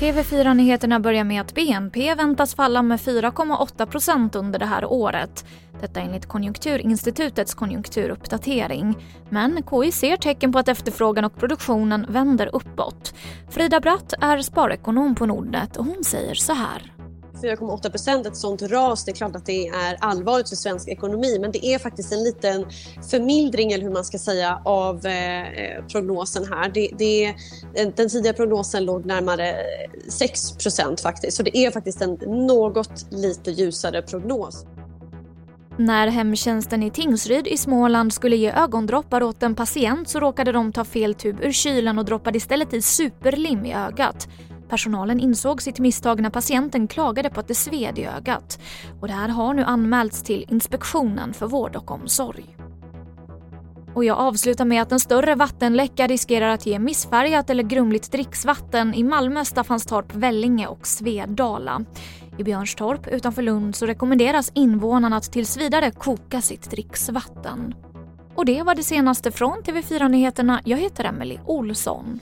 TV4-nyheterna börjar med att BNP väntas falla med 4,8 procent under det här året. Detta enligt Konjunkturinstitutets konjunkturuppdatering. Men KI ser tecken på att efterfrågan och produktionen vänder uppåt. Frida Bratt är sparekonom på Nordnet och hon säger så här. 4,8 procent, ett sånt ras, det är klart att det är allvarligt för svensk ekonomi men det är faktiskt en liten förmildring eller hur man ska säga av eh, eh prognosen här. Det, det, den tidigare prognosen låg närmare 6 procent faktiskt så det är faktiskt en något lite ljusare prognos. När hemtjänsten i Tingsryd i Småland skulle ge ögondroppar åt en patient så råkade de ta fel tub ur kylen och droppade istället i superlim i ögat. Personalen insåg sitt misstag när patienten klagade på att det sved i ögat. Och det här har nu anmälts till Inspektionen för vård och omsorg. Och jag avslutar med att en större vattenläcka riskerar att ge missfärgat eller grumligt dricksvatten i Malmö, Staffanstorp, Vellinge och Svedala. I Björnstorp utanför Lund så rekommenderas invånarna att tills vidare koka sitt dricksvatten. Och det var det senaste från TV4 Nyheterna. Jag heter Emily Olsson.